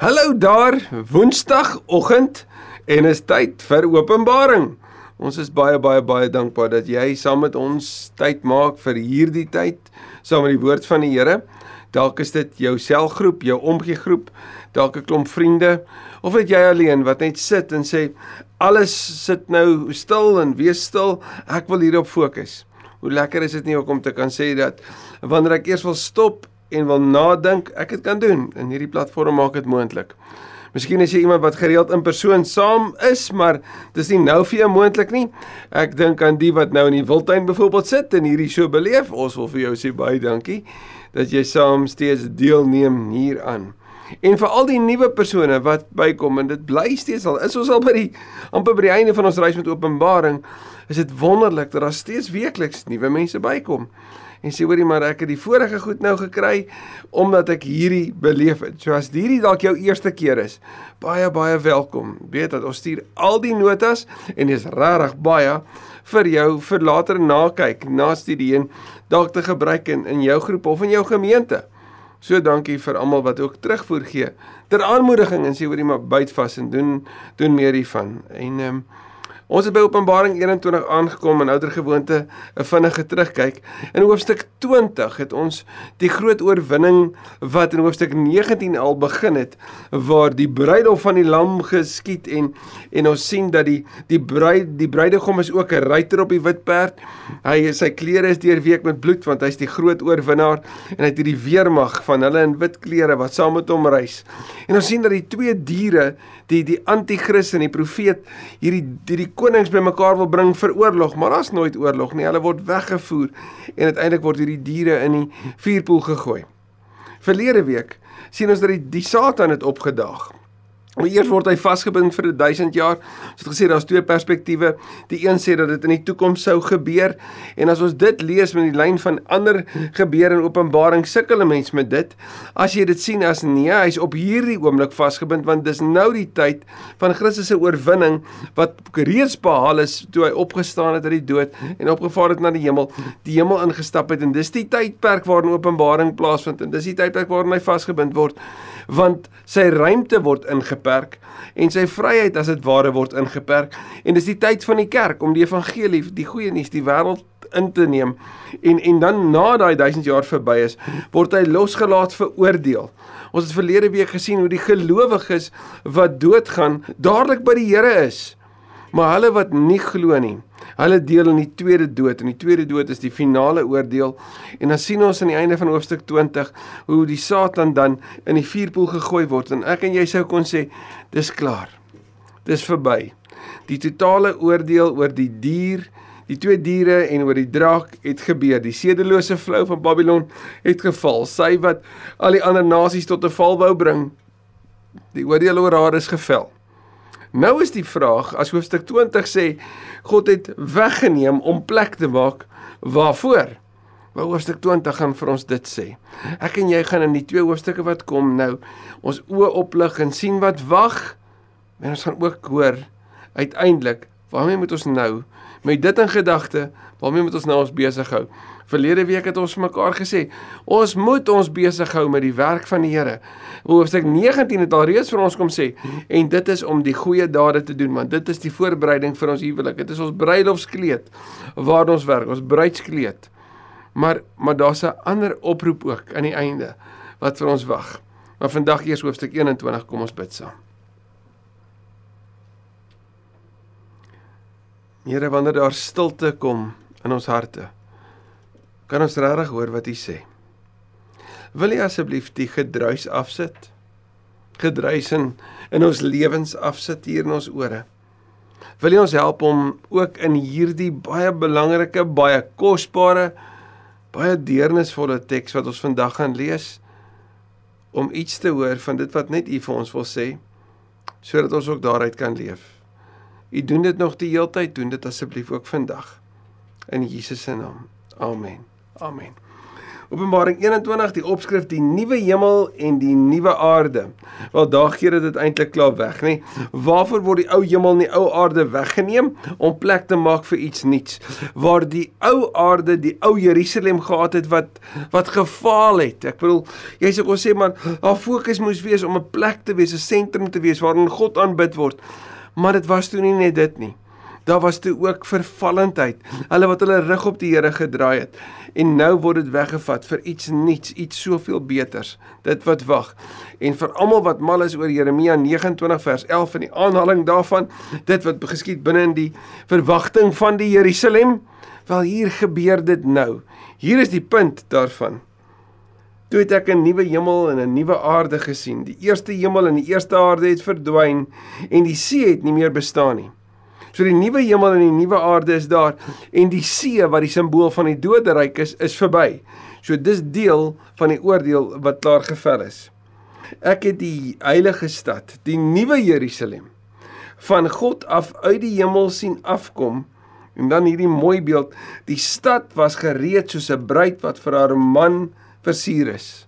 Hallo daar, Woensdagoggend en is tyd vir Openbaring. Ons is baie baie baie dankbaar dat jy saam met ons tyd maak vir hierdie tyd saam met die woord van die Here. Dalk is dit jou selgroep, jou omgegroep, dalk 'n klomp vriende of dit jy alleen wat net sit en sê alles sit nou stil en wees stil, ek wil hierop fokus. Hoe lekker is dit nie om te kan sê dat wanneer ek eers wil stop en wil nadink, ek dit kan doen. En hierdie platform maak dit moontlik. Miskien is jy iemand wat gereeld in persoon saam is, maar dis nie nou vir jou moontlik nie. Ek dink aan die wat nou in die Wildtuin byvoorbeeld sit en hierdie so beleef. Ons wil vir jou sê baie dankie dat jy saam steeds deelneem hieraan. En vir al die nuwe persone wat bykom en dit bly steeds al is ons al by die amper by die einde van ons reis met Openbaring, is dit wonderlik dat daar steeds weekliks nuwe mense bykom en sê hoorie maar ek het die vorige goed nou gekry omdat ek hierdie beleef het. So as hierdie dalk jou eerste keer is, baie baie welkom. Weet dat ons stuur al die notas en dis regtig baie vir jou vir later nakyk, na studie en dalk te gebruik in in jou groep of in jou gemeente. So dankie vir almal wat ook terugvoer gee ter aanmoediging en sê hoorie maar byt vas en doen doen meer hiervan. En ehm um, Ons het by Openbaring 21 aangekom en ouer gewoonte 'n vinnige terugkyk. In hoofstuk 20 het ons die groot oorwinning wat in hoofstuk 19 al begin het waar die bruilof van die lam geskied en en ons sien dat die die bruid die bruidegom is ook 'n ruiter op die wit perd. Hy sy klere is deurweek met bloed want hy's die groot oorwinnaar en hy het hierdie weermag van hulle in wit klere wat saam met hom reis. En ons sien dat die twee diere, die die anti-kris en die profeet hierdie hierdie konings bymekaar wil bring vir oorlog, maar daar's nooit oorlog nie. Hulle word weggevoer en uiteindelik word hierdie diere in die vuurpoel gegooi. Verlede week sien ons dat die, die Satan het opgedaag. Eers word hy vasgebind vir 1000 jaar. Ons het gesê daar's twee perspektiewe. Die een sê dat dit in die toekoms sou gebeur en as ons dit lees met die lyn van ander gebeure in Openbaring, sukkel 'n mens met dit. As jy dit sien as nee, hy's op hierdie oomblik vasgebind want dis nou die tyd van Christus se oorwinning wat reeds behaal is toe hy opgestaan het uit die dood en opgevaar het na die hemel, die hemel ingestap het en dis die tydperk waarin Openbaring plaasvind en dis die tydperk waarin hy vasgebind word want sy ruimte word ingeperk en sy vryheid as dit ware word ingeperk. En dis die tyd van die kerk om die evangelie die goeie nuus die wêreld in te neem. En en dan na daai 1000 jaar verby is word hy losgelaat vir oordeel. Ons het verlede week gesien hoe die gelowiges wat doodgaan dadelik by die Here is. Maar hulle wat nie glo nie Hulle deel in die tweede dood en die tweede dood is die finale oordeel. En dan sien ons aan die einde van hoofstuk 20 hoe die Satan dan in die vuurpoel gegooi word en ek en jy sou kon sê dis klaar. Dis verby. Die totale oordeel oor die dier, die twee diere en oor die draak het gebeur. Die sedelose vrou van Babylon het geval. Sy wat al die ander nasies tot 'n val wou bring. Die oordeel oor haar is gevel. Nou is die vraag, as hoofstuk 20 sê God het weggeneem om plek te maak waarvoor? Wou hoofstuk 20 gaan vir ons dit sê. Ek en jy gaan in die twee hoofstukke wat kom nou ons oë oplig en sien wat wag. En ons gaan ook hoor uiteindelik waarmee moet ons nou met dit in gedagte, waarmee moet ons nou ons besig hou? Verlede week het ons mekaar gesê, ons moet ons besig hou met die werk van die Here. Hoofstuk 19 het al reeds vir ons kom sê en dit is om die goeie dade te doen want dit is die voorbereiding vir ons huwelik. Dit is ons bruilofskleed waar ons werk, ons bruidskleed. Maar maar daar's 'n ander oproep ook aan die einde wat vir ons wag. Maar vandag eers hoofstuk 21 kom ons bid saam. Here wanneer daar stilte kom in ons harte kan ons regtig hoor wat hy sê. Wil jy asseblief die gedruis afsit? Gedruis in, in ons lewens afsit hier in ons ore. Wil jy ons help om ook in hierdie baie belangrike, baie kosbare, baie deernisvolle teks wat ons vandag gaan lees om iets te hoor van dit wat net U vir ons wil sê sodat ons ook daaruit kan leef. U doen dit nog die hele tyd, doen dit asseblief ook vandag in Jesus se naam. Amen. Amen. Openbaring 21 die opskrif die nuwe hemel en die nuwe aarde. Wel daar gee dit eintlik klaar weg, nê? Waarvoor word die ou hemel en die ou aarde weggeneem om plek te maak vir iets nuuts? Waar die ou aarde, die ou Jerusalem gehad het wat wat gefaal het. Ek bedoel, jy sê ons sê maar haar fokus moes wees om 'n plek te wees, 'n sentrum te wees waarin God aanbid word. Maar dit was toe nie net dit nie. Daar was toe ook vervallendheid. Hulle wat hulle rug op die Here gedraai het en nou word dit weggevat vir iets nuuts, iets soveel beters. Dit wat wag. En vir almal wat mal is oor Jeremia 29 vers 11 en die aanhaling daarvan, dit wat geskied binne in die verwagting van die Jerusalem, wel hier gebeur dit nou. Hier is die punt daarvan. Toe het ek 'n nuwe hemel en 'n nuwe aarde gesien. Die eerste hemel en die eerste aarde het verdwyn en die see het nie meer bestaan nie. So die nuwe hemel en die nuwe aarde is daar en die see wat die simbool van die doderyk is, is verby. So dis deel van die oordeel wat klaar gevel is. Ek het die heilige stad, die nuwe Jerusalem van God af uit die hemel sien afkom en dan hierdie mooi beeld, die stad was gereed soos 'n bruid wat vir haar man versier is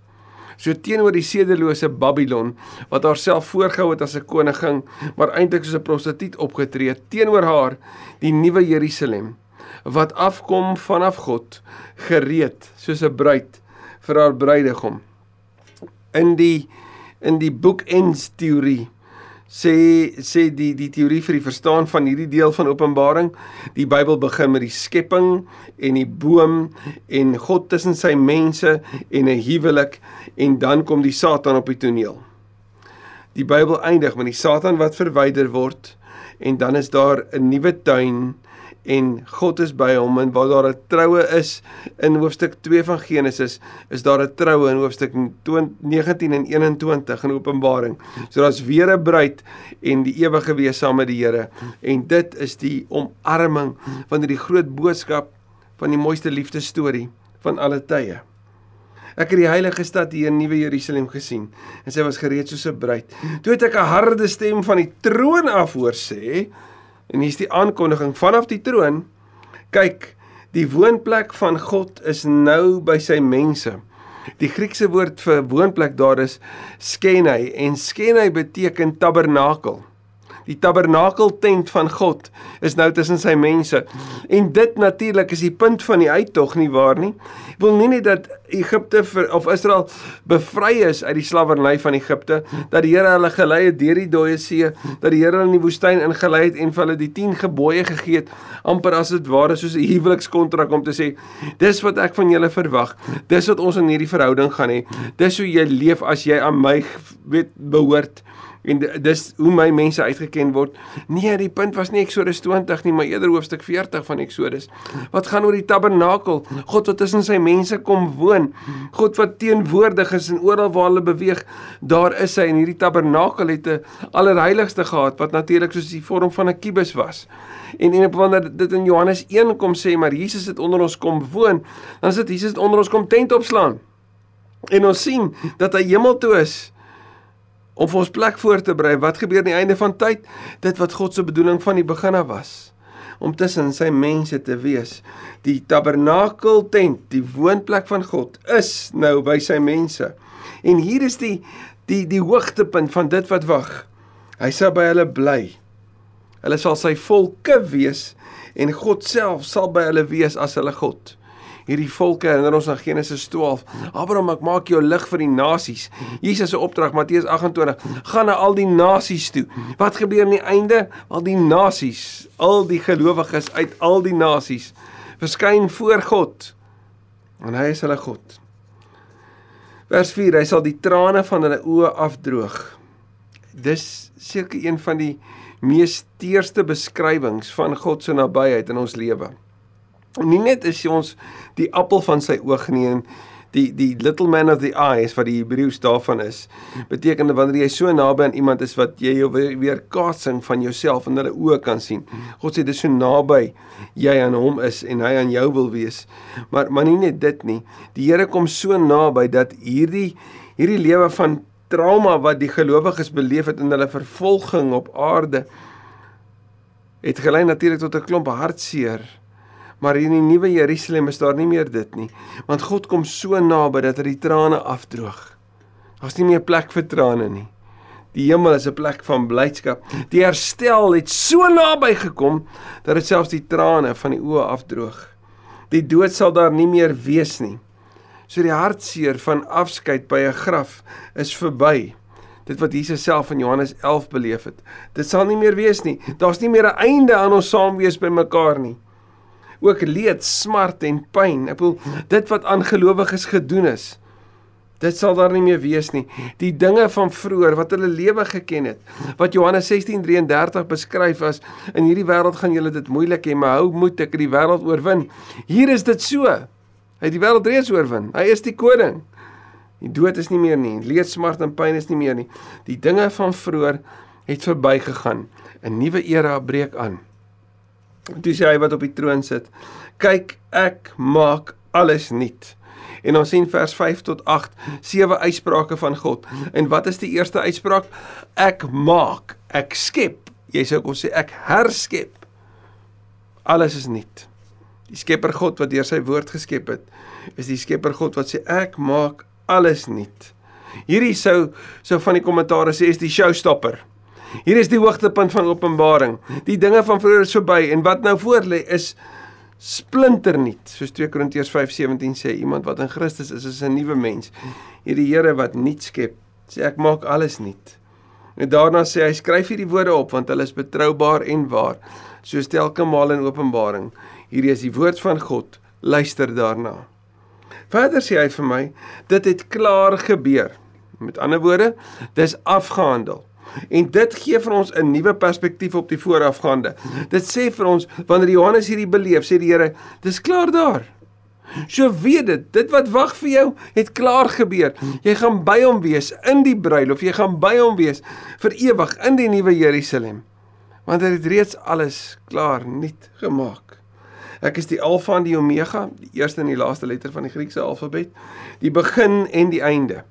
so teenoor die sedelose Babylon wat haarself voorgehou het as 'n koningin, maar eintlik soos 'n prostituut opgetree het teenoor haar die nuwe Jerusalem wat afkom vanaf God, gereed soos 'n bruid vir haar bruidegom. In die in die boekends teorie sê sê die die teorie vir die verstaan van hierdie deel van Openbaring, die Bybel begin met die skepping en die boom en God tussen sy mense en 'n huwelik en dan kom die Satan op die toneel. Die Bybel eindig met die Satan wat verwyder word en dan is daar 'n nuwe tuin en God is by hom en waar daar 'n troue is in hoofstuk 2 van Genesis is daar 'n troue in hoofstuk 19 en 21 in Openbaring. So daar's weer 'n bruid en die ewige wees saam met die Here en dit is die omarming van hierdie groot boodskap van die mooiste liefdesstorie van alle tye. Ek het die heilige stad hier in Nuwe Jerusalem gesien en sy was gereed soos 'n bruid. Toe het ek 'n harde stem van die troon af hoor sê, En hier's die aankondiging vanaf die troon. Kyk, die woonplek van God is nou by sy mense. Die Griekse woord vir woonplek daar is skenai en skenai beteken tabernakel. Die tabernakeltent van God is nou tussen sy mense. En dit natuurlik is die punt van die uittog nie waar nie. Ek wil nie net dat Egipte vir of Israel bevry is uit die slawerny van Egipte, dat die Here hulle gelei het deur die dooie see, dat die Here hulle in die woestyn ingelei het en vir hulle die 10 gebooie gegee het, amper as dit ware soos 'n huwelikskontrak om te sê, dis wat ek van julle verwag. Dis wat ons in hierdie verhouding gaan hê. Dis hoe jy leef as jy aan my weet behoort en dis hoe my mense uitgeken word. Nee, die punt was nie Eksodus 20 nie, maar eerder hoofstuk 40 van Eksodus. Wat gaan oor die tabernakel? God wat tussen sy mense kom woon. God wat teenwoordig is en oral waar hulle beweeg, daar is hy en hierdie tabernakel het 'n allerheiligste gehad wat natuurlik soos die vorm van 'n kubus was. En en wanneer dit in Johannes 1 kom sê maar Jesus het onder ons kom woon, dan is dit Jesus het onder ons kom tent opslaan. En ons sien dat hy hemel toe is om vir ons plek voor te berei. Wat gebeur aan die einde van tyd? Dit wat God se bedoeling van die begin af was om tussen sy mense te wees. Die tabernakel tent, die woonplek van God is nou by sy mense. En hier is die die die hoogtepunt van dit wat wag. Hy sal by hulle bly. Hulle sal sy volke wees en God self sal by hulle wees as hulle God hierdie volke herinner ons aan Genesis 12. Abraham, ek maak jou lig vir die nasies. Jesus se opdrag Matteus 28, gaan na al die nasies toe. Wat gebeur aan die einde? Al die nasies, al die gelowiges uit al die nasies verskyn voor God. En hy is hulle God. Vers 4, hy sal die trane van hulle oë afdroog. Dis seker een van die mees teerste beskrywings van God se nabyheid in ons lewe. Nie net is ons die appel van sy oog nie en die die little man of the eye is wat die Hebreëus daarvan is. Beteken dat wanneer jy so naby aan iemand is wat jy jou weer kaatsing van jouself in hulle oë kan sien. God sê dis so naby jy aan hom is en hy aan jou wil wees. Maar maar nie net dit nie. Die Here kom so naby dat hierdie hierdie lewe van trauma wat die gelowiges beleef het in hulle vervolging op aarde het gelei natuurlik tot 'n klomp hartseer Maar in die nuwe Jerusalem is daar nie meer dit nie, want God kom so naby dat hy die trane afdroog. Daar's nie meer plek vir trane nie. Die hemel is 'n plek van blydskap. Die herstel het so naby gekom dat dit selfs die trane van die oë afdroog. Die dood sal daar nie meer wees nie. So die hartseer van afskeid by 'n graf is verby. Dit wat Jesus self in Johannes 11 beleef het. Dit sal nie meer wees nie. Daar's nie meer 'n einde aan ons saam wees by mekaar nie ook leed, smart en pyn. Ek bedoel dit wat aan gelowiges gedoen is. Dit sal daar nie meer wees nie. Die dinge van vroeër wat hulle lewe geken het, wat Johannes 16:33 beskryf as in hierdie wêreld gaan julle dit moeilik hê, maar hou moed, ek het die wêreld oorwin. Hier is dit so. Hy het die wêreld reeds oorwin. Hy is die koning. Die dood is nie meer nie. Leed, smart en pyn is nie meer nie. Die dinge van vroeër het verbygegaan. 'n Nuwe era breek aan. Toe sê hy wat op die troon sit: "Kyk, ek maak alles nuut." En ons sien vers 5 tot 8 sewe uitsprake van God. En wat is die eerste uitspraak? Ek maak, ek skep. Jy sou kon sê ek herskep. Alles is nuut. Die Skepper God wat deur sy woord geskep het, is die Skepper God wat sê ek maak alles nuut. Hierdie sou sou van die kommentaare sê is die showstopper. Hier is die hoogtepunt van Openbaring. Die dinge van vroeër is verby en wat nou voor lê is splinternuut. Soos 2 Korintiërs 5:17 sê, iemand wat in Christus is, is 'n nuwe mens. Hierdie Here wat nuut skep, sê ek maak alles nuut. En daarna sê hy skryf hierdie woorde op want hulle is betroubaar en waar. Soos telke maal in Openbaring. Hierdie is die woord van God. Luister daarna. Verder sê hy vir my, dit het klaar gebeur. Met ander woorde, dis afgehandel. En dit gee vir ons 'n nuwe perspektief op die voorafgaande. Dit sê vir ons wanneer Johannes hierdie beleef, sê die Here, dis klaar daar. So weet dit, dit wat wag vir jou, het klaar gebeur. Jy gaan by hom wees in die bruilof, jy gaan by hom wees vir ewig in die nuwe Jerusalem. Want hy het reeds alles klaar nuut gemaak. Ek is die Alfa en die Omega, die eerste en die laaste letter van die Griekse alfabet, die begin en die einde.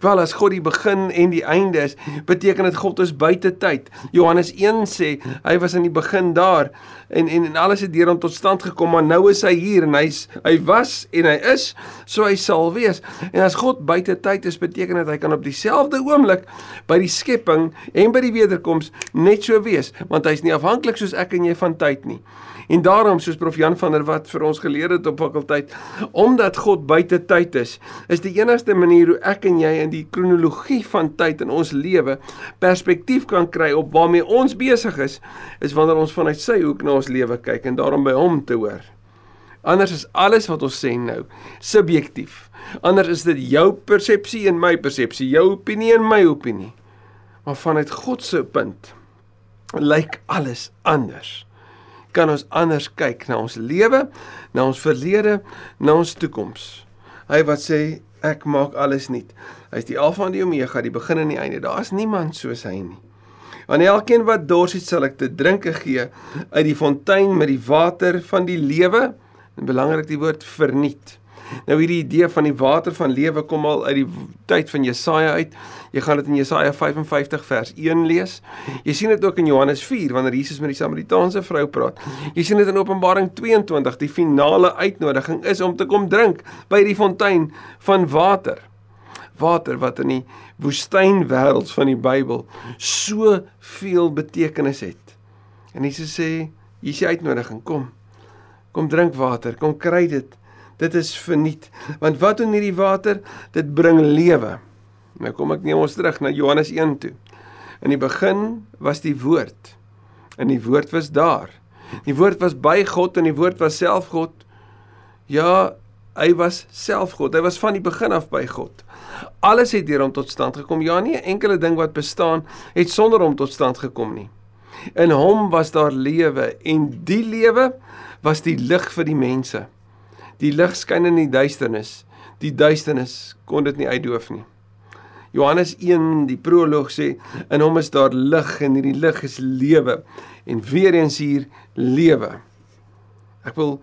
Wel as God die begin en die einde is, beteken dit God is buite tyd. Johannes 1 sê hy was in die begin daar en en, en alles het deur hom tot stand gekom, maar nou is hy hier en hy's hy was en hy is, so hy sal wees. En as God buite tyd is, beteken dit hy kan op dieselfde oomblik by die skepping en by die wederkoms net so wees, want hy's nie afhanklik soos ek en jy van tyd nie. En daarom soos prof Jan van der Walt vir ons geleer het op fakulteit, omdat God buite tyd is, is die enigste manier hoe ek en jy in die kronologie van tyd in ons lewe perspektief kan kry op waarmee ons besig is, is wanneer ons vanuit sy hoek na ons lewe kyk en daarom by hom te hoor. Anders is alles wat ons sê nou subjektief. Anders is dit jou persepsie en my persepsie, jou opinie en my opinie. Maar vanuit God se punt lyk alles anders kan ons anders kyk na ons lewe, na ons verlede, na ons toekoms. Hy wat sê ek maak alles nuut. Hy is die Alfa en die Omega, die begin en die einde. Daar's niemand soos hy nie. Aan elkeen wat dors het, sal ek te drinke gee uit die fontein met die water van die lewe. En belangrik die woord vernuut. Nou hierdie idee van die water van lewe kom al uit die tyd van Jesaja uit. Jy gaan dit in Jesaja 55 vers 1 lees. Jy sien dit ook in Johannes 4 wanneer Jesus met die Samaritaanse vrou praat. Jy sien dit in Openbaring 22. Die finale uitnodiging is om te kom drink by die fontein van water. Water wat in die woestyn wêreld van die Bybel so veel betekenis het. En Jesus sê, hier is die uitnodiging, kom. Kom drink water, kom kry dit dit is verniet. Want wat doen hierdie water? Dit bring lewe. Nou kom ek neem ons terug na Johannes 1 toe. In die begin was die woord. En die woord was daar. Die woord was by God en die woord was self God. Ja, hy was self God. Hy was van die begin af by God. Alles het deur hom tot stand gekom. Ja, nie 'n enkele ding wat bestaan het sonder hom tot stand gekom nie. In hom was daar lewe en die lewe was die lig vir die mense. Die lig skyn in die duisternis. Die duisternis kon dit nie uitdoof nie. Johannes 1 die proloog sê in hom is daar lig en hierdie lig is lewe en weer eens hier lewe. Ek wil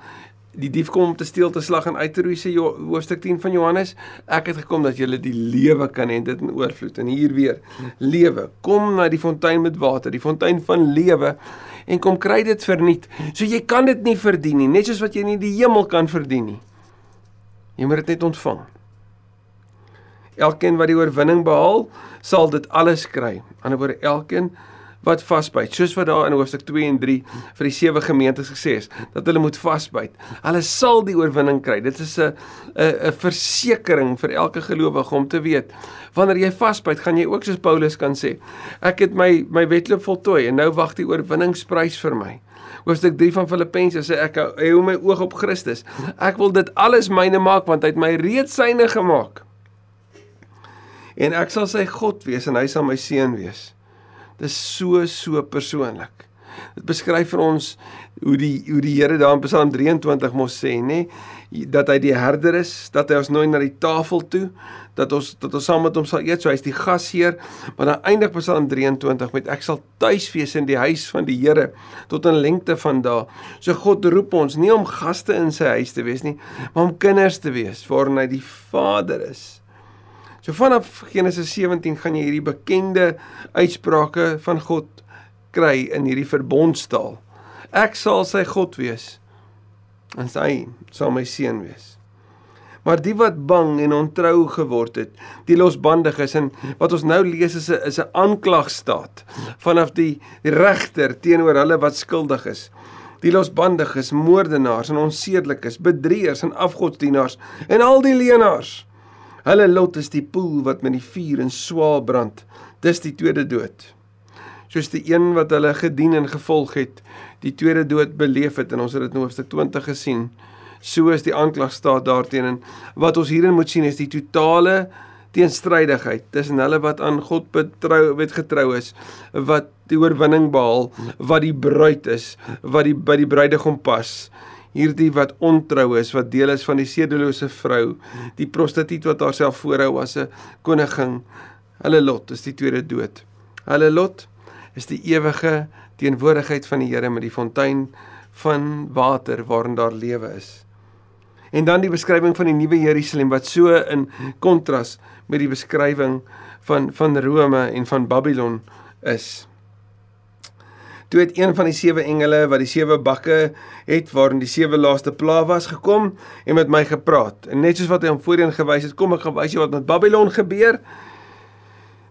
die dief kom om te steel te slag en uit te roei sê hoofstuk 10 van Johannes ek het gekom dat julle die lewe kan hê dit in oorvloed en hier weer lewe kom na die fontein met water die fontein van lewe en kom kry dit verniet. So jy kan dit nie verdien nie, net soos wat jy nie die hemel kan verdien nie. Jy moet dit net ontvang. Elkeen wat die oorwinning behaal, sal dit alles kry. Aan die ander elkeen wat vasbyt, soos wat daar in hoofstuk 2 en 3 vir die sewe gemeentes gesê is, dat hulle moet vasbyt. Hulle sal die oorwinning kry. Dit is 'n 'n 'n versekering vir elke gelowige om te weet, wanneer jy vasbyt, gaan jy ook soos Paulus kan sê, ek het my my wedloop voltooi en nou wag die oorwinningsprys vir my. Hoofstuk 3 van Filippense sê ek hou my oog op Christus. Ek wil dit alles myne maak want hy het my reeds syne gemaak. En ek sal sy God wees en hy sal my seun wees. Dis so so persoonlik. Dit beskryf vir ons hoe die hoe die Here daar in Psalm 23 mos sê, nê, dat hy die herder is, dat hy ons nooi na die tafel toe, dat ons dat ons saam met hom sal eet, so hy's die gasheer. Maar dan eindig Psalm 23 met ek sal tuis wees in die huis van die Here tot 'n lengte van dae. So God roep ons nie om gaste in sy huis te wees nie, maar om kinders te wees waarin hy die Vader is. So vanaf Genesis 17 gaan jy hierdie bekende uitsprake van God kry in hierdie verbondstaal. Ek sal sy God wees en sy sal my seun wees. Maar die wat bang en ontrou geword het, die losbandig is en wat ons nou lees is 'n is 'n aanklagstaat vanaf die, regter teenoor hulle wat skuldig is. Die losbandiges, moordenaars en onsedelikes, bedrieërs en afgodsdienaars en al die leenaars Hulle lot is die poel wat met die vuur en swaal brand. Dis die tweede dood. Soos die een wat hulle gedien en gevolg het, die tweede dood beleef het en ons het dit in hoofstuk 20 gesien. So is die aanklag staat daarteenoor. Wat ons hierin moet sien is die totale teenstrydigheid tussen hulle wat aan God betrou wet getrou is, wat die oorwinning behaal, wat die bruid is, wat die by die bruidegom pas hierdie wat ontrou is, wat deel is van die sedelose vrou, die prostituut wat haarself voorhou as 'n koningin. Hulle lot is die tweede dood. Hulle lot is die ewige teenwoordigheid van die Here met die fontein van water waarin daar lewe is. En dan die beskrywing van die nuwe Jerusalem wat so in kontras met die beskrywing van van Rome en van Babylon is. Toe het een van die sewe engele wat die sewe bakke het waarin die sewe laaste pla was gekom en met my gepraat. En net soos wat hy hom voorheen gewys het, kom ek gaan wys jou wat met Babylon gebeur.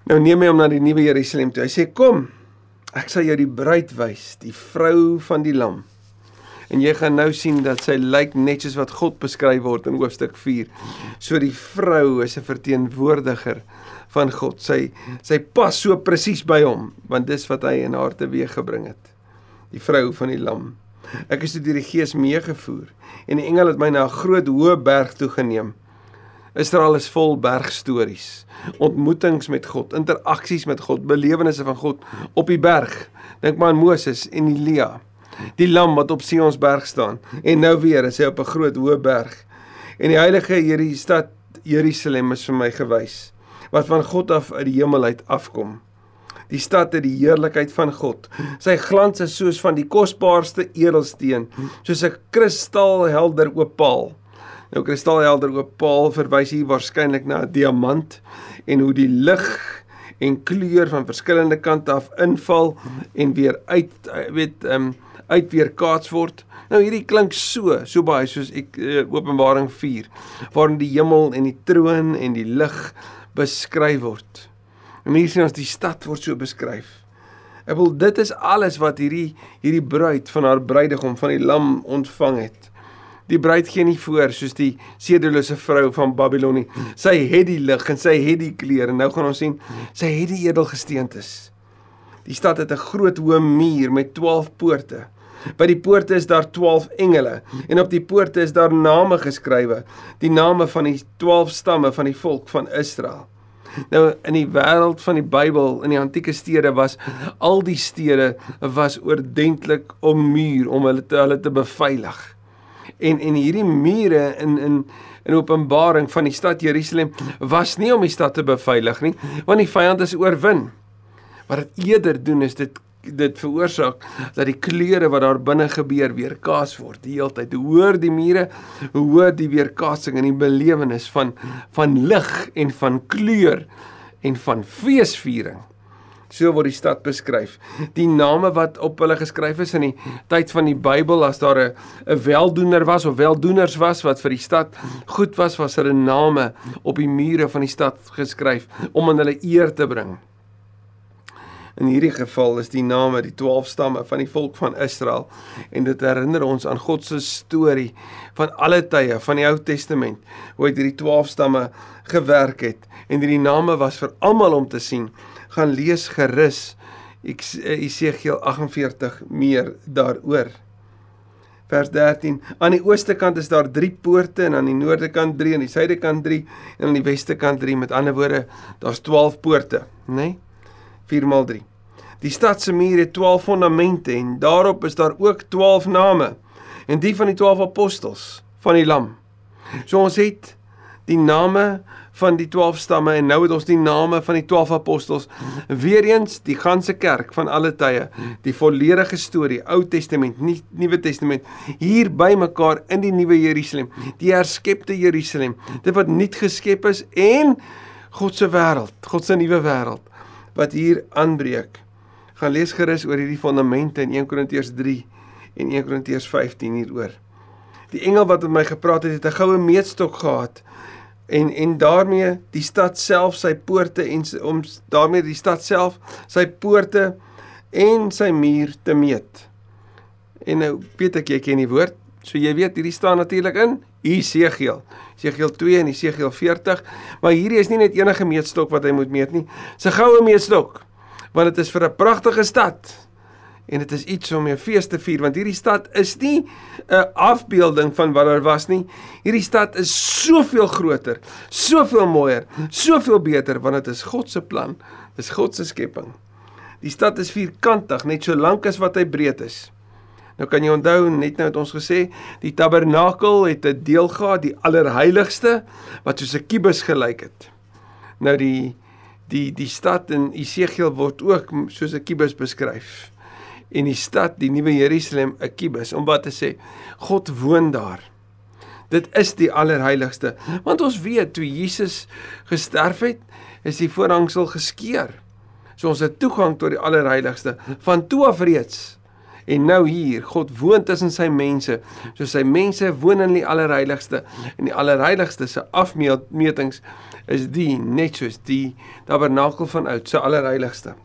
Nou neem hy hom na die nuwe Jerusalem toe. Hy sê: "Kom, ek sal jou die bruid wys, die vrou van die lam." En jy gaan nou sien dat sy lyk net soos wat God beskryf word in hoofstuk 4. So die vrou is 'n verteenwoordiger van God. Sy sy pas so presies by hom want dis wat hy in haar teweeg gebring het. Die vrou van die lam. Ek is deur die Gees meegevoer en die engel het my na 'n groot hoë berg toe geneem. Israel is vol bergstories, ontmoetings met God, interaksies met God, belewennisse van God op die berg. Dink maar aan Moses en Elia. Die lam wat op Sionsberg staan en nou weer is hy op 'n groot hoë berg. En die heilige hierdie stad Jerusalem is vir my gewys wat van God af uit die hemel uit afkom. Die stad het die heerlikheid van God. Sy glans is soos van die kosbaarste edelsteen, soos 'n kristalhelder opaal. Nou kristalhelder opaal verwys hier waarskynlik na 'n diamant en hoe die lig en kleur van verskillende kante af inval en weer uit weet ehm um, uit weer kaats word. Nou hierdie klink so, so baie soos ek uh, Openbaring 4 waarin die hemel en die troon en die lig beskryf word. En hier sien ons die stad word so beskryf. Ek wil dit is alles wat hierdie hierdie bruid van haar bruidegom van die lam ontvang het. Die bruid gee nie voor soos die sedelose vrou van Babylon nie. Sy het die lig en sy het die klere en nou gaan ons sien sy het die edelgesteentes. Die stad het 'n groot hoë muur met 12 poorte. By die poorte is daar 12 engele en op die poorte is daar name geskrywe, die name van die 12 stamme van die volk van Israel. Nou in die wêreld van die Bybel in die antieke stede was al die stede was oordentlik om muur om hulle te hulle te beveilig. En en hierdie mure in in in Openbaring van die stad Jerusalem was nie om die stad te beveilig nie, want die vyand is oorwin. Wat dit eerder doen is dit dit veroorsaak dat die kleure wat daar binne gebeur weerkaas word die hele tyd. Hoor die mure, hoor die weerkaasing en die belewenis van van lig en van kleur en van feesviering. So word die stad beskryf. Die name wat op hulle geskryf is in die tyd van die Bybel as daar 'n 'n weldoener was of weldoeners was wat vir die stad goed was, was hulle name op die mure van die stad geskryf om aan hulle eer te bring. In hierdie geval is die name die 12 stamme van die volk van Israel en dit herinner ons aan God se storie van alle tye van die Ou Testament hoe hy hierdie 12 stamme gewerk het en hierdie name was vir almal om te sien. Gaan lees gerus Esegiel 48 meer daaroor. Vers 13. Aan die ooste kant is daar 3 poorte en aan die noorde kant 3 en aan die suide kant 3 en aan die weste kant 3. Met ander woorde, daar's 12 poorte, né? Nee? 4 maal 3. Die stad se muur het 12 fondamente en daarop is daar ook 12 name en die van die 12 apostels van die lam. So ons het die name van die 12 stamme en nou het ons die name van die 12 apostels. Weereens die ganse kerk van alle tye, die volledige storie, Ou Testament, nie Nuwe Testament, hier bymekaar in die nuwe Jerusalem, die herskepte Jerusalem, dit wat nuut geskep is en God se wêreld, God se nuwe wêreld wat hier aanbreek. Gaan lees gerus oor hierdie fondamente in 1 Korintiërs 3 en 1 Korintiërs 15 hieroor. Die engel wat met my gepraat het, het 'n goue meetstok gehad en en daarmee die stad self sy poorte en om daarmee die stad self sy poorte en sy muur te meet. En nou weet ek jy ken die woord, so jy weet hierdie staan natuurlik in Esegiel. Esegiel 2 en Esegiel 40, maar hierdie is nie net enige meetstok wat hy moet meet nie. Dis 'n goue meetstok want dit is vir 'n pragtige stad en dit is iets om 'n fees te vier want hierdie stad is nie 'n afbeelding van wat daar was nie. Hierdie stad is soveel groter, soveel mooier, soveel beter want dit is God se plan. Dis God se skepping. Die stad is vierkantig net so lank as wat hy breed is. Nou kan jy onthou net nou het ons gesê die tabernakel het 'n deel gehad, die allerheiligste wat soos 'n kubus gelyk het. Nou die die die stad in Esegiel word ook soos 'n kubus beskryf. En die stad, die nuwe Jerusalem, 'n kubus om wat te sê, God woon daar. Dit is die allerheiligste, want ons weet toe Jesus gesterf het, is die voorhangsel geskeur. So ons het toegang tot die allerheiligste van toe af reeds. En nou hier, God woon tussen sy mense. So sy mense woon in die allerheiligste en die allerheiligste se afmetings is die net soos die tabernakel van oud, se allerheiligste.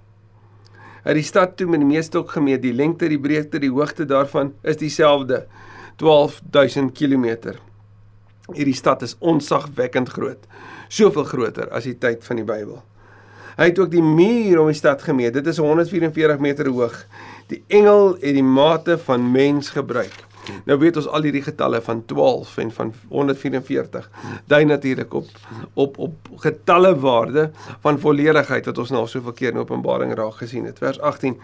Uit die stad toe met die meeste ook gemeet, die lengte, die breedte, die hoogte daarvan is dieselfde. 12000 km. Hierdie stad is onsagwekkend groot. Soveel groter as die tyd van die Bybel. Hy het ook die muur om die stad gemeet. Dit is 144 meter hoog. Die engel het die mate van mens gebruik. Nou weet ons al hierdie getalle van 12 en van 144 dui natuurlik op op op getalle waarde van volledigheid wat ons nou al soveel keer in Openbaring raak gesien het. Vers 18.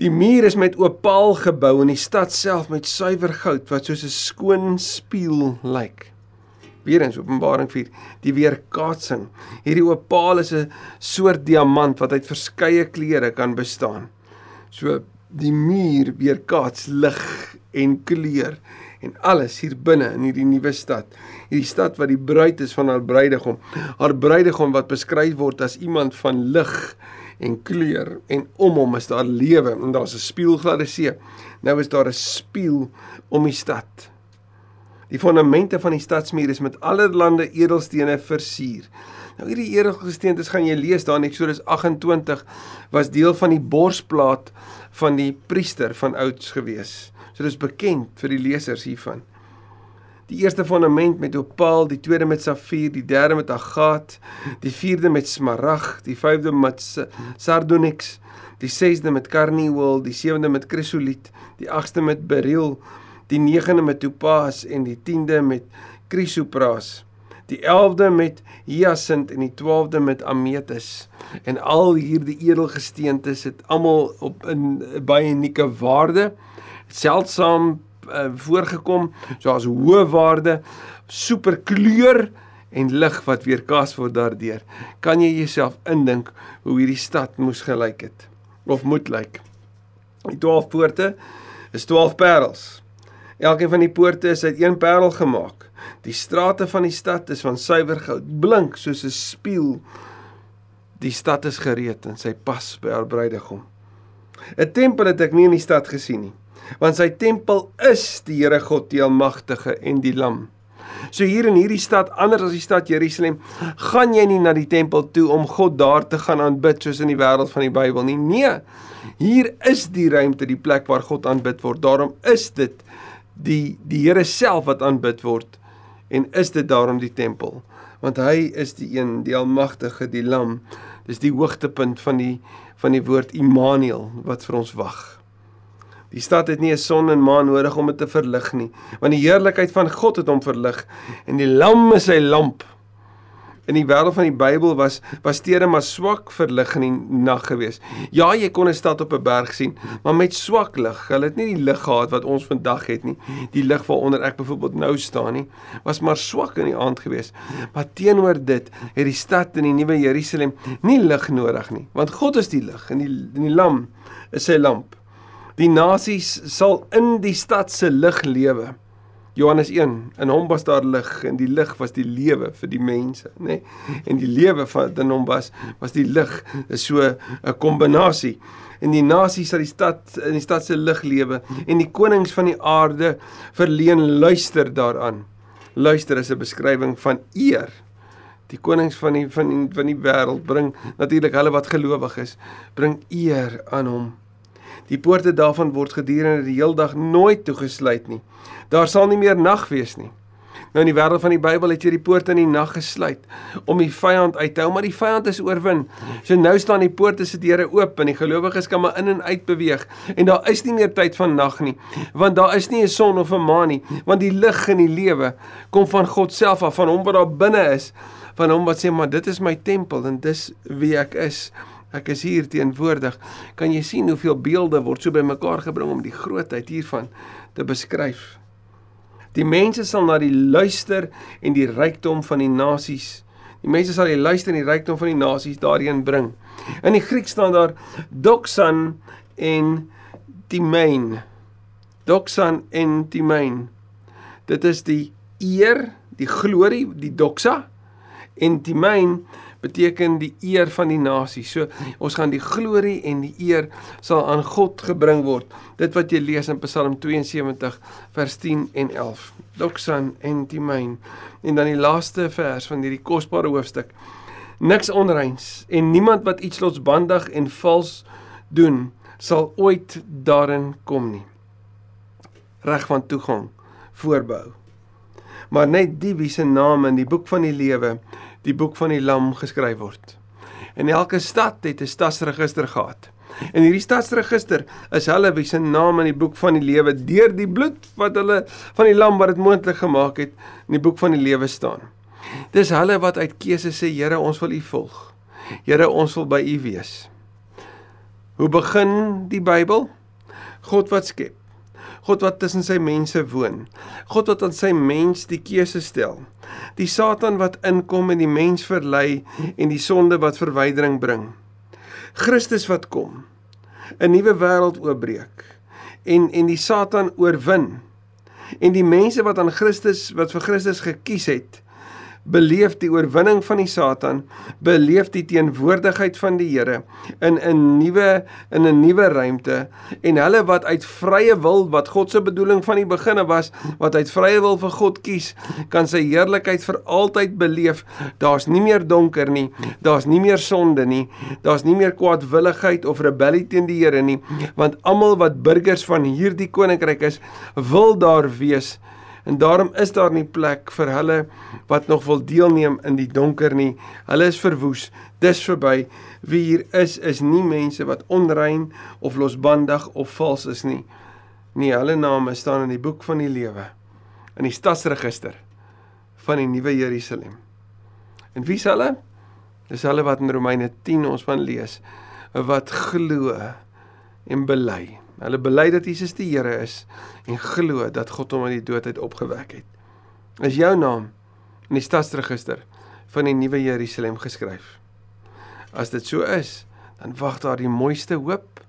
Die muur is met opaal gebou en die stad self met suiwer goud wat soos 'n skoon spieël lyk. Weer eens Openbaring 4, die weerkaatsing. Hierdie opaal is 'n soort diamant wat uit verskeie kleure kan bestaan. So die muur weerkaats lig en kleur en alles hier binne in hierdie nuwe stad. Hierdie stad wat die bruid is van haar bruidegom. Haar bruidegom wat beskryf word as iemand van lig en kleur en om hom is daar lewe en daar's 'n spieelgladde see. Nou is daar 'n spieël om die stad. Die fondamente van die stadsmuur is met allerlei edelstene versier. Nou hierdie edelgesteentes gaan jy lees daar in Eksodus 28 was deel van die borsplaat van die priester van ouds gewees. So dis bekend vir die lesers hiervan. Die eerste fondament met opaal, die tweede met safier, die derde met agaat, die vierde met smarag, die vyfde met sardonyx, die sesde met karnieul, die sewende met krisoliet, die agste met beryl, die negende met topaas en die tiende met krisopras die 11de met hyasint en die 12de met ametis. En al hierdie edelgesteentes het almal op 'n baie unieke waarde, seldsaam uh, voorgekom, soos hoë waarde, superkleur en lig wat weerkas word daardeur. Kan jy jouself indink hoe hierdie stad moes gelyk het of moet lyk? Die 12 poorte is 12 parels. Elkeen van die poorte is uit een parel gemaak. Die strate van die stad is van suiwer goud, blink soos 'n spieël. Die stad is gereed en sy pas by haar bruidegom. 'n Tempel het ek nie in die stad gesien nie, want sy tempel is die Here God, die Almagtige en die Lam. So hier in hierdie stad, anders as die stad Jerusalem, gaan jy nie na die tempel toe om God daar te gaan aanbid soos in die wêreld van die Bybel nie. Nee. Hier is die ruimte, die plek waar God aanbid word. Daarom is dit die die Here self wat aanbid word en is dit daarom die tempel? Want hy is die een die almagtige die lam. Dis die hoogtepunt van die van die woord Immanuel wat vir ons wag. Die stad het nie 'n son en maan nodig om dit te verlig nie want die heerlikheid van God het hom verlig en die lam is sy lamp in die wêreld van die Bybel was was stede maar swak verlig in die nag geweest. Ja, jy kon 'n stad op 'n berg sien, maar met swak lig. Hulle het nie die lig gehad wat ons vandag het nie. Die lig waaronder ek byvoorbeeld nou staan nie, was maar swak in die aand geweest. Maar teenoor dit het die stad in die nuwe Jerusalem nie lig nodig nie, want God is die lig en die en die lam is sy lamp. Die nasies sal in die stad se lig lewe. Johannes 1 in hom was daar lig en die lig was die lewe vir die mense nê? Nee? en die lewe van in hom was was die lig is so 'n kombinasie. En die nasies sal die stad in die stad se lig lewe en die konings van die aarde verleen. Luister daaraan. Luister is 'n beskrywing van eer. Die konings van die van die, van die wêreld bring natuurlik hulle wat gelowig is bring eer aan hom Die poorte daarvan word gedurende die heeldag nooit toegesluit nie. Daar sal nie meer nag wees nie. Nou in die wêreld van die Bybel het jy die poorte in die nag gesluit om die vyand uit te hou, maar die vyand is oorwin. So nou staan die poorte se deure oop en die gelowiges kan maar in en uit beweeg en daar is nie meer tyd van nag nie, want daar is nie 'n son of 'n maan nie, want die lig in die lewe kom van God self af, van hom wat daar binne is, van hom wat sê maar dit is my tempel en dis wie ek is. Ek is hier teenwoordig. Kan jy sien hoeveel beelde word so bymekaar gebring om die grootheid hiervan te beskryf? Die mense sal na die luister en die rykdom van die nasies. Die mense sal die luister en die rykdom van die nasies daarin bring. In die Grieks staan daar doxan en timein. Doxan en timein. Dit is die eer, die glorie, die doxa en timein beteken die eer van die nasie. So ons gaan die glorie en die eer sal aan God gebring word. Dit wat jy lees in Psalm 72 vers 10 en 11. Doxan en Timain. En dan die laaste vers van hierdie kosbare hoofstuk. Niks onreins en niemand wat iets losbandig en vals doen sal ooit daarin kom nie. Reg van toegang voorbehou. Maar net die wie se naam in die boek van die lewe die boek van die lam geskryf word. En elke stad het 'n stadsregister gehad. En hierdie stadsregister is hulle wie se naam in die boek van die lewe deur die bloed wat hulle van die lam wat dit moontlik gemaak het in die boek van die lewe staan. Dis hulle wat uit keuse sê Here ons wil U volg. Here ons wil by U wees. Hoe begin die Bybel? God wat skep. God wat tussen sy mense woon. God wat aan sy mens die keuse stel. Die Satan wat inkom en die mens verlei en die sonde wat verwydering bring. Christus wat kom. 'n Nuwe wêreld oopbreek en en die Satan oorwin. En die mense wat aan Christus wat vir Christus gekies het, beleef die oorwinning van die Satan, beleef die teenwoordigheid van die Here in 'n nuwe in 'n nuwe ruimte en hulle wat uit vrye wil wat God se bedoeling van die beginne was, wat uit vrye wil vir God kies, kan sy heerlikheid vir altyd beleef. Daar's nie meer donker nie, daar's nie meer sonde nie, daar's nie meer kwaadwilligheid of rebellie teen die Here nie, want almal wat burgers van hierdie koninkryk is, wil daar wees En daarom is daar nie plek vir hulle wat nog wil deelneem in die donker nie. Hulle is verwoes. Dis verby. Wie hier is is nie mense wat onrein of losbandig of vals is nie. Nee, hulle name staan in die boek van die lewe in die stadsregister van die nuwe Jerusalem. En wie is hulle? Dis hulle wat in Romeine 10 ons van lees wat glo en bely. Hulle bely dat Jesus die Here is en glo dat God hom uit die dood uit opgewek het. Is jou naam in die stadsregister van die nuwe Jerusalem geskryf? As dit so is, dan wag daar die mooiste hoop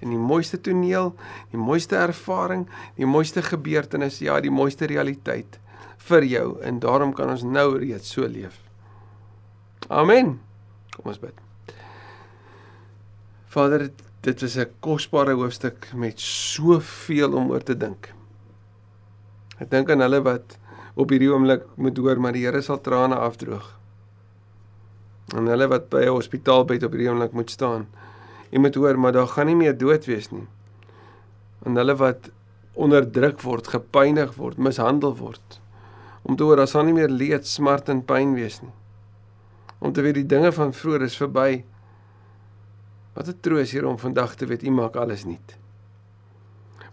en die mooiste toneel, die mooiste ervaring, die mooiste gebeurtenis, ja, die mooiste realiteit vir jou en daarom kan ons nou reeds so leef. Amen. Kom ons bid. Vader, dit is 'n kosbare hoofstuk met soveel om oor te dink. Ek dink aan hulle wat op hierdie oomblik moet hoor maar die Here sal trane afdroog. En hulle wat by 'n hospitaalbed op hierdie oomblik moet staan. Jy moet hoor maar daar gaan nie meer dood wees nie. En hulle wat onderdruk word, gepynig word, mishandel word. Om te hoor daar sal nie meer leed, smart en pyn wees nie. Om te weet die dinge van vroeër is verby. Wat 'n troos hier om vandag te weet U maak alles nuut.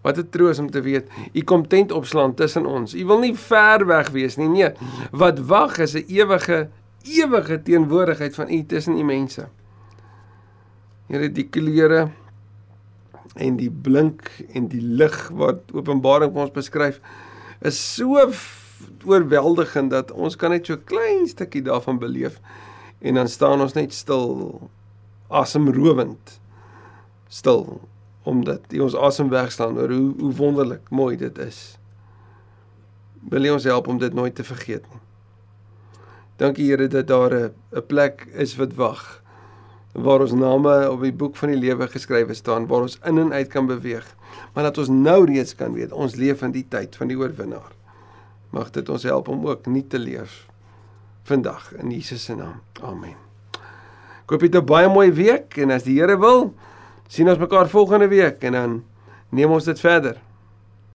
Wat 'n troos om te weet U kom tent opslaan tussen ons. U wil nie ver weg wees nie. Nee, wat wag is 'n ewige ewige teenwoordigheid van U tussen U mense. Here die kleure en die blink en die lig wat Openbaring vir ons beskryf is so oorweldigend dat ons kan net so klein stukkie daarvan beleef en dan staan ons net stil asemrowend stil omdat jy ons asem wegslaan oor hoe hoe wonderlik mooi dit is. Wil jy ons help om dit nooit te vergeet nie. Dankie Here dat daar 'n 'n plek is wat wag waar ons name op die boek van die lewe geskrywe staan waar ons in en uit kan beweeg. Maar dat ons nou reeds kan weet ons leef in die tyd van die oorwinnaar. Mag dit ons help om ook nie te leef vandag in Jesus se naam. Amen. Jy het 'n baie mooi week en as die Here wil, sien ons mekaar volgende week en dan neem ons dit verder.